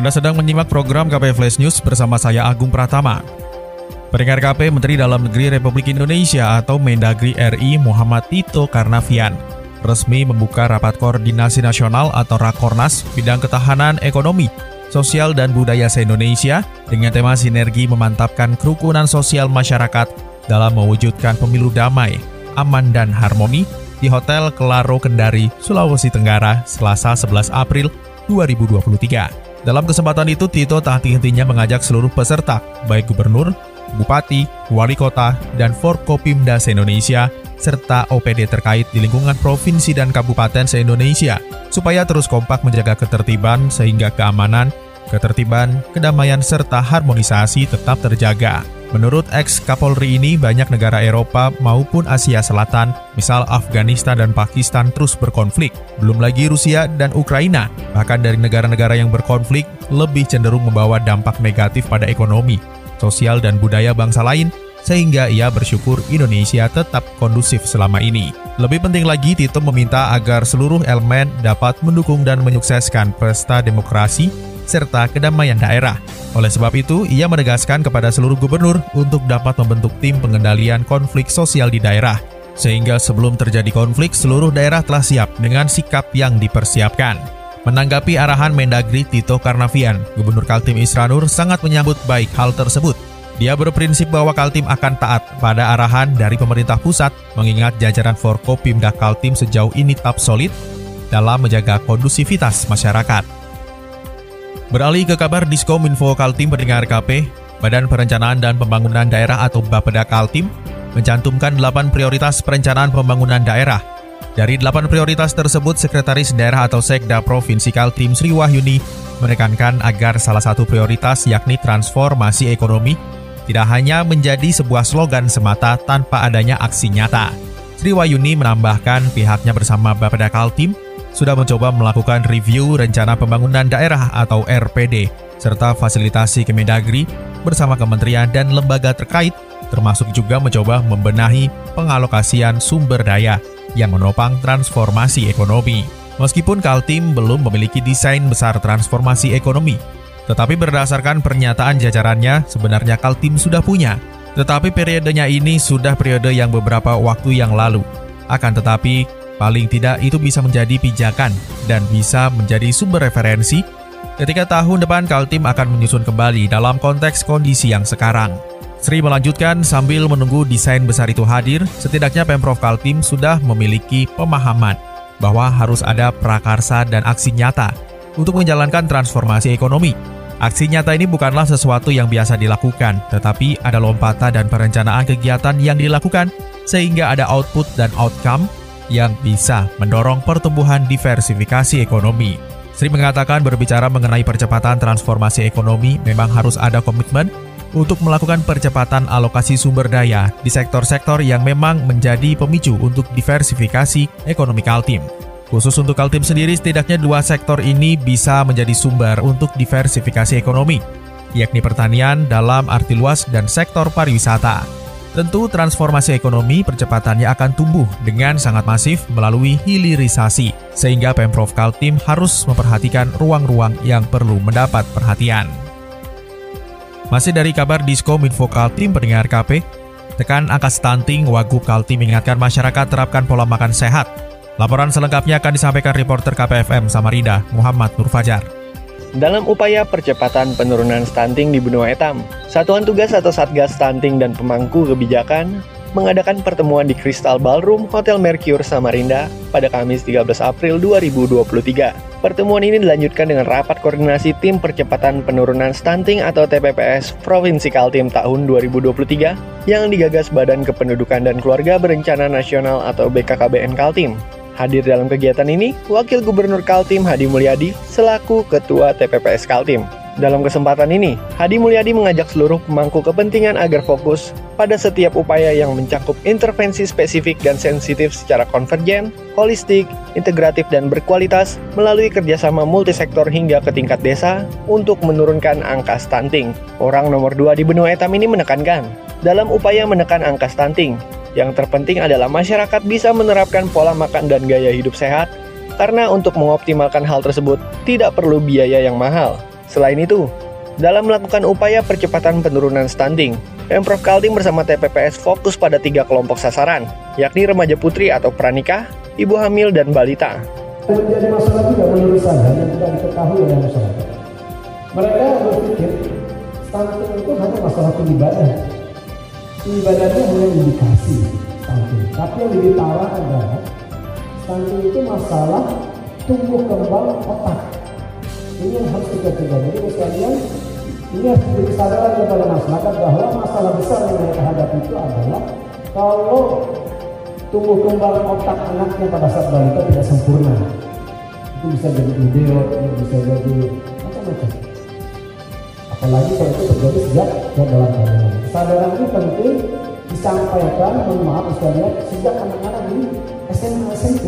Anda sedang menyimak program KP Flash News bersama saya Agung Pratama. Pendengar KP Menteri Dalam Negeri Republik Indonesia atau Mendagri RI Muhammad Tito Karnavian resmi membuka rapat koordinasi nasional atau Rakornas bidang ketahanan ekonomi, sosial dan budaya se-Indonesia dengan tema sinergi memantapkan kerukunan sosial masyarakat dalam mewujudkan pemilu damai, aman dan harmoni di Hotel Kelaro Kendari, Sulawesi Tenggara, Selasa 11 April 2023. Dalam kesempatan itu, Tito tak henti-hentinya mengajak seluruh peserta, baik gubernur, bupati, wali kota, dan Forkopimda se-Indonesia, serta OPD terkait di lingkungan provinsi dan kabupaten se-Indonesia, supaya terus kompak menjaga ketertiban sehingga keamanan, ketertiban, kedamaian, serta harmonisasi tetap terjaga. Menurut ex Kapolri ini, banyak negara Eropa maupun Asia Selatan, misal Afghanistan dan Pakistan terus berkonflik. Belum lagi Rusia dan Ukraina, bahkan dari negara-negara yang berkonflik lebih cenderung membawa dampak negatif pada ekonomi, sosial dan budaya bangsa lain, sehingga ia bersyukur Indonesia tetap kondusif selama ini. Lebih penting lagi, Tito meminta agar seluruh elemen dapat mendukung dan menyukseskan pesta demokrasi serta kedamaian daerah. Oleh sebab itu, ia menegaskan kepada seluruh gubernur untuk dapat membentuk tim pengendalian konflik sosial di daerah, sehingga sebelum terjadi konflik, seluruh daerah telah siap dengan sikap yang dipersiapkan. Menanggapi arahan Mendagri Tito Karnavian, Gubernur Kaltim Isranur sangat menyambut baik hal tersebut. Dia berprinsip bahwa Kaltim akan taat pada arahan dari pemerintah pusat, mengingat jajaran Forkopimda Kaltim sejauh ini tetap solid dalam menjaga kondusivitas masyarakat. Beralih ke kabar Diskominfo Kaltim pendengar KP, Badan Perencanaan dan Pembangunan Daerah atau Bapeda Kaltim mencantumkan 8 prioritas perencanaan pembangunan daerah. Dari 8 prioritas tersebut, Sekretaris Daerah atau Sekda Provinsi Kaltim Sri Wahyuni menekankan agar salah satu prioritas yakni transformasi ekonomi tidak hanya menjadi sebuah slogan semata tanpa adanya aksi nyata. Sri Wahyuni menambahkan pihaknya bersama Bapeda Kaltim sudah mencoba melakukan review rencana pembangunan daerah atau RPD, serta fasilitasi Kemendagri bersama kementerian dan lembaga terkait, termasuk juga mencoba membenahi pengalokasian sumber daya yang menopang transformasi ekonomi. Meskipun Kaltim belum memiliki desain besar transformasi ekonomi, tetapi berdasarkan pernyataan jajarannya, sebenarnya Kaltim sudah punya. Tetapi periodenya ini sudah periode yang beberapa waktu yang lalu. Akan tetapi, Paling tidak itu bisa menjadi pijakan dan bisa menjadi sumber referensi ketika tahun depan Kaltim akan menyusun kembali dalam konteks kondisi yang sekarang. Sri melanjutkan sambil menunggu desain besar itu hadir, setidaknya Pemprov Kaltim sudah memiliki pemahaman bahwa harus ada prakarsa dan aksi nyata untuk menjalankan transformasi ekonomi. Aksi nyata ini bukanlah sesuatu yang biasa dilakukan, tetapi ada lompatan dan perencanaan kegiatan yang dilakukan sehingga ada output dan outcome yang bisa mendorong pertumbuhan diversifikasi ekonomi. Sri mengatakan berbicara mengenai percepatan transformasi ekonomi memang harus ada komitmen untuk melakukan percepatan alokasi sumber daya di sektor-sektor yang memang menjadi pemicu untuk diversifikasi ekonomi Kaltim. Khusus untuk Kaltim sendiri, setidaknya dua sektor ini bisa menjadi sumber untuk diversifikasi ekonomi, yakni pertanian dalam arti luas dan sektor pariwisata. Tentu transformasi ekonomi percepatannya akan tumbuh dengan sangat masif melalui hilirisasi, sehingga Pemprov Kaltim harus memperhatikan ruang-ruang yang perlu mendapat perhatian. Masih dari kabar Disko Minfo Kaltim pendengar KP, tekan angka stunting Wagub Kaltim mengingatkan masyarakat terapkan pola makan sehat. Laporan selengkapnya akan disampaikan reporter KPFM Samarinda, Muhammad Nur Fajar. Dalam upaya percepatan penurunan stunting di benua etam, Satuan Tugas atau Satgas Stunting dan Pemangku Kebijakan mengadakan pertemuan di Crystal Ballroom Hotel Mercure Samarinda pada Kamis 13 April 2023. Pertemuan ini dilanjutkan dengan rapat koordinasi tim percepatan penurunan stunting atau TPPS Provinsi Kaltim tahun 2023 yang digagas Badan Kependudukan dan Keluarga Berencana Nasional atau BKKBN Kaltim. Hadir dalam kegiatan ini, Wakil Gubernur Kaltim Hadi Mulyadi selaku Ketua TPPS Kaltim. Dalam kesempatan ini, Hadi Mulyadi mengajak seluruh pemangku kepentingan agar fokus pada setiap upaya yang mencakup intervensi spesifik dan sensitif secara konvergen, holistik, integratif, dan berkualitas melalui kerjasama multisektor hingga ke tingkat desa untuk menurunkan angka stunting. Orang nomor dua di benua etam ini menekankan, dalam upaya menekan angka stunting, yang terpenting adalah masyarakat bisa menerapkan pola makan dan gaya hidup sehat, karena untuk mengoptimalkan hal tersebut tidak perlu biaya yang mahal. Selain itu, dalam melakukan upaya percepatan penurunan stunting, Pemprov Kaltim bersama TPPS fokus pada tiga kelompok sasaran, yakni remaja putri atau pranikah, ibu hamil, dan balita. Menjadi masalah juga menurut saya yang tidak diketahui oleh masyarakat. Mereka berpikir stunting itu hanya masalah ibadah. Ibadahnya hanya indikasi stunting. Tapi yang lebih parah adalah stunting itu masalah tumbuh kembang otak ini yang harus kita cegah. Jadi sekalian, ini harus menjadi kesadaran kepada masyarakat bahwa masalah besar yang mereka hadapi itu adalah kalau tumbuh kembang otak anaknya pada saat balita tidak sempurna. Itu bisa jadi idiot, bisa jadi macam-macam. Apalagi kalau itu terjadi sejak dalam kandungan. Kesadaran ini penting disampaikan, mohon maaf sekalian, sejak anak-anak ini SMA SMP.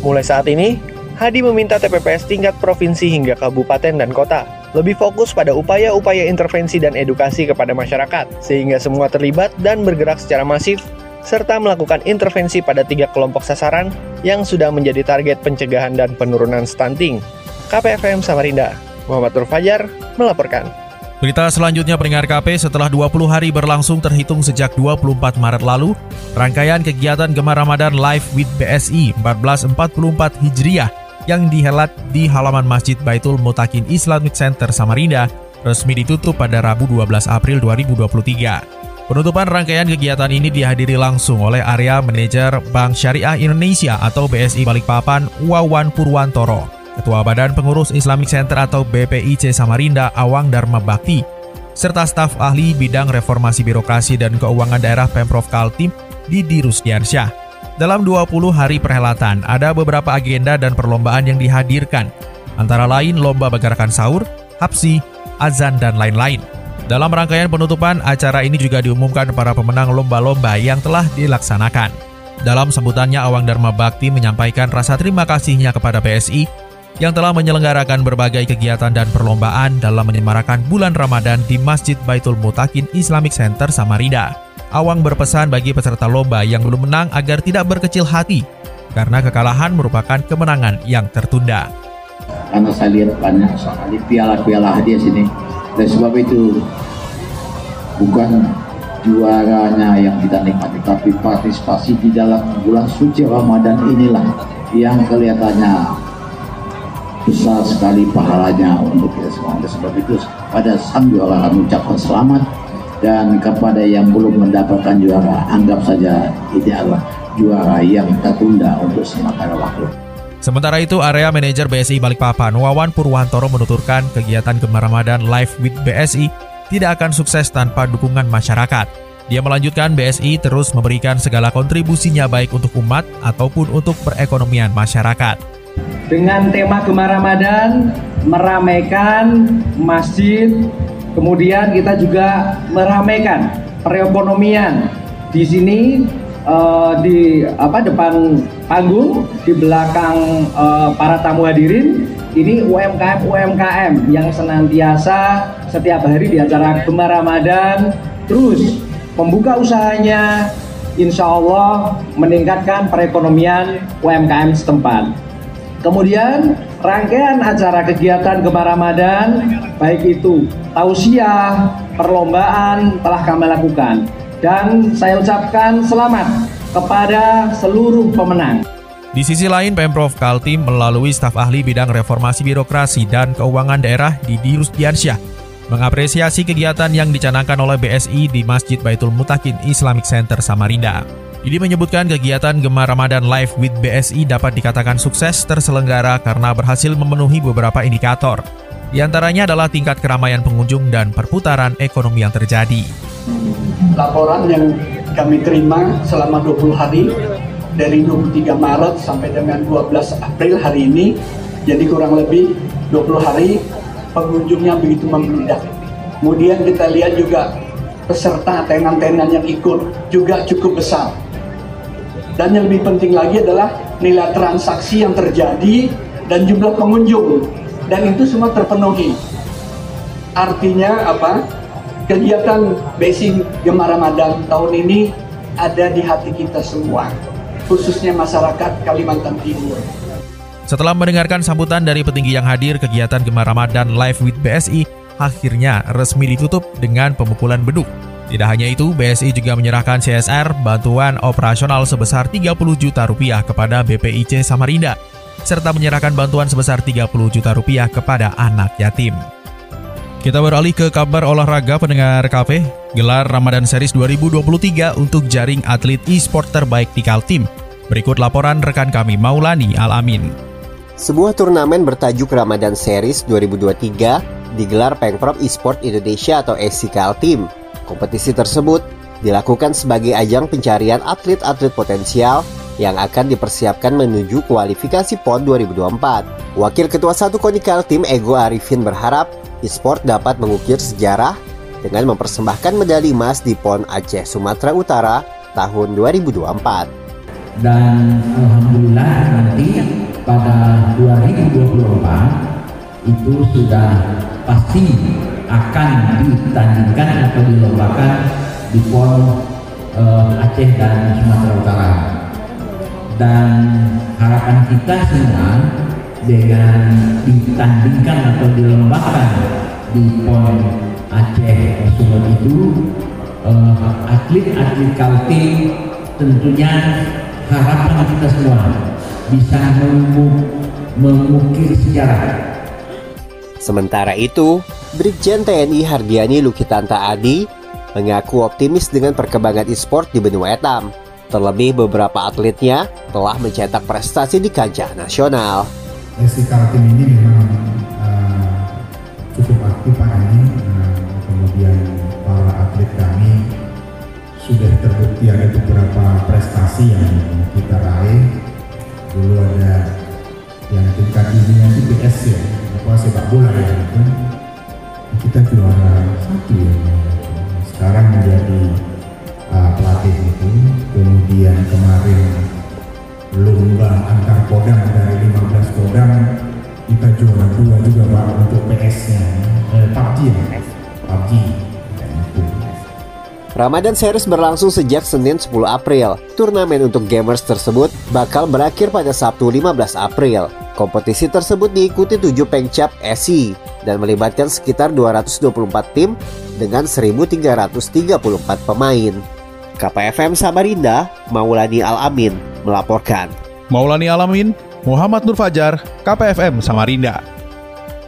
Mulai saat ini, Hadi meminta TPPS tingkat provinsi hingga kabupaten dan kota lebih fokus pada upaya-upaya intervensi dan edukasi kepada masyarakat, sehingga semua terlibat dan bergerak secara masif, serta melakukan intervensi pada tiga kelompok sasaran yang sudah menjadi target pencegahan dan penurunan stunting. KPFM Samarinda, Muhammad Nur Fajar, melaporkan. Berita selanjutnya pendengar KP setelah 20 hari berlangsung terhitung sejak 24 Maret lalu, rangkaian kegiatan Gemar Ramadan Live with BSI 1444 Hijriah yang dihelat di halaman Masjid Baitul Mutakin Islamic Center Samarinda resmi ditutup pada Rabu 12 April 2023. Penutupan rangkaian kegiatan ini dihadiri langsung oleh area manajer Bank Syariah Indonesia atau BSI Balikpapan Wawan Purwantoro, Ketua Badan Pengurus Islamic Center atau BPIC Samarinda Awang Dharma Bakti, serta staf ahli bidang reformasi birokrasi dan keuangan daerah Pemprov Kaltim Didi Rusdiansyah. Dalam 20 hari perhelatan, ada beberapa agenda dan perlombaan yang dihadirkan, antara lain lomba bergerakan sahur, hapsi, azan, dan lain-lain. Dalam rangkaian penutupan, acara ini juga diumumkan para pemenang lomba-lomba yang telah dilaksanakan. Dalam sambutannya, Awang Dharma Bakti menyampaikan rasa terima kasihnya kepada PSI yang telah menyelenggarakan berbagai kegiatan dan perlombaan dalam menyemarakan bulan Ramadan di Masjid Baitul Mutakin Islamic Center Samarinda. Awang berpesan bagi peserta lomba yang belum menang agar tidak berkecil hati, karena kekalahan merupakan kemenangan yang tertunda. Karena saya lihat banyak sekali piala-piala hadiah sini, dan sebab itu bukan juaranya yang kita nikmati, tapi partisipasi di dalam bulan suci Ramadan inilah yang kelihatannya besar sekali pahalanya untuk kita semua. Oleh sebab itu pada sang juara kami ucapkan selamat dan kepada yang belum mendapatkan juara anggap saja ini adalah juara yang tertunda untuk sementara waktu. Sementara itu, area manajer BSI Balikpapan Wawan Purwantoro menuturkan kegiatan Gemar Ramadan Live with BSI tidak akan sukses tanpa dukungan masyarakat. Dia melanjutkan BSI terus memberikan segala kontribusinya baik untuk umat ataupun untuk perekonomian masyarakat. Dengan tema Gemar Ramadan, meramaikan masjid, Kemudian kita juga meramaikan perekonomian di sini uh, di apa depan panggung di belakang uh, para tamu hadirin ini UMKM UMKM yang senantiasa setiap hari di acara Gemar Ramadan terus membuka usahanya insya Allah meningkatkan perekonomian UMKM setempat. Kemudian rangkaian acara kegiatan Gemar Ramadan baik itu tausiah, perlombaan telah kami lakukan dan saya ucapkan selamat kepada seluruh pemenang. Di sisi lain, Pemprov Kaltim melalui staf ahli bidang reformasi birokrasi dan keuangan daerah di Dirus Diansyah mengapresiasi kegiatan yang dicanangkan oleh BSI di Masjid Baitul Mutakin Islamic Center Samarinda. Ini menyebutkan kegiatan Gemar Ramadan Live with BSI dapat dikatakan sukses terselenggara karena berhasil memenuhi beberapa indikator. Di antaranya adalah tingkat keramaian pengunjung dan perputaran ekonomi yang terjadi. Laporan yang kami terima selama 20 hari dari 23 Maret sampai dengan 12 April hari ini, jadi kurang lebih 20 hari pengunjungnya begitu membludak. Kemudian kita lihat juga peserta tenan-tenan yang ikut juga cukup besar. Dan yang lebih penting lagi adalah nilai transaksi yang terjadi dan jumlah pengunjung. Dan itu semua terpenuhi. Artinya apa? Kegiatan Basic Gemar Ramadan tahun ini ada di hati kita semua, khususnya masyarakat Kalimantan Timur. Setelah mendengarkan sambutan dari petinggi yang hadir, kegiatan Gemar Ramadan Live with BSI akhirnya resmi ditutup dengan pemukulan beduk. Tidak hanya itu, BSI juga menyerahkan CSR bantuan operasional sebesar 30 juta rupiah kepada BPIC Samarinda, serta menyerahkan bantuan sebesar 30 juta rupiah kepada anak yatim. Kita beralih ke kabar olahraga pendengar kafe. Gelar Ramadan Series 2023 untuk jaring atlet e-sport terbaik di Kaltim. Berikut laporan rekan kami Maulani Alamin. Sebuah turnamen bertajuk Ramadan Series 2023 digelar Pengprov Esport Indonesia atau SC Kaltim. Kompetisi tersebut dilakukan sebagai ajang pencarian atlet-atlet potensial yang akan dipersiapkan menuju kualifikasi PON 2024. Wakil Ketua 1 Koni Kaltim Ego Arifin berharap e-sport dapat mengukir sejarah dengan mempersembahkan medali emas di PON Aceh Sumatera Utara tahun 2024. Dan alhamdulillah nanti pada 2024 itu sudah pasti akan ditandingkan atau dilombakan di PON uh, Aceh dan Sumatera Utara. Dan harapan kita semua dengan ditandingkan atau dilombakan di PON Aceh Sumatera itu atlet-atlet uh, Kaltim tentunya harapan kita semua bisa mengukir sejarah. Sementara itu, Brigjen TNI Hardiani Lukitanta Adi mengaku optimis dengan perkembangan e-sport di benua etam. Terlebih beberapa atletnya telah mencetak prestasi di kancah nasional. SC Kaltim ini memang uh, cukup aktif Pak ini, uh, kemudian para atlet kami sudah terbukti ada beberapa prestasi yang kita raih. Dulu ada yang tingkat dunia itu PS ya, apa sepak bola ya itu. Kita juara satu ya. Sekarang menjadi uh, pelatih itu. Kemudian kemarin lomba antar kodam dari 15 kodam kita juara dua juga pak untuk PS-nya eh, PUBG ya PUBG Ramadan Series berlangsung sejak Senin 10 April. Turnamen untuk gamers tersebut bakal berakhir pada Sabtu 15 April. Kompetisi tersebut diikuti 7 pengcap SI dan melibatkan sekitar 224 tim dengan 1.334 pemain. KPFM Samarinda, Maulani Alamin melaporkan. Maulani Alamin, Muhammad Nur Fajar, KPFM Samarinda.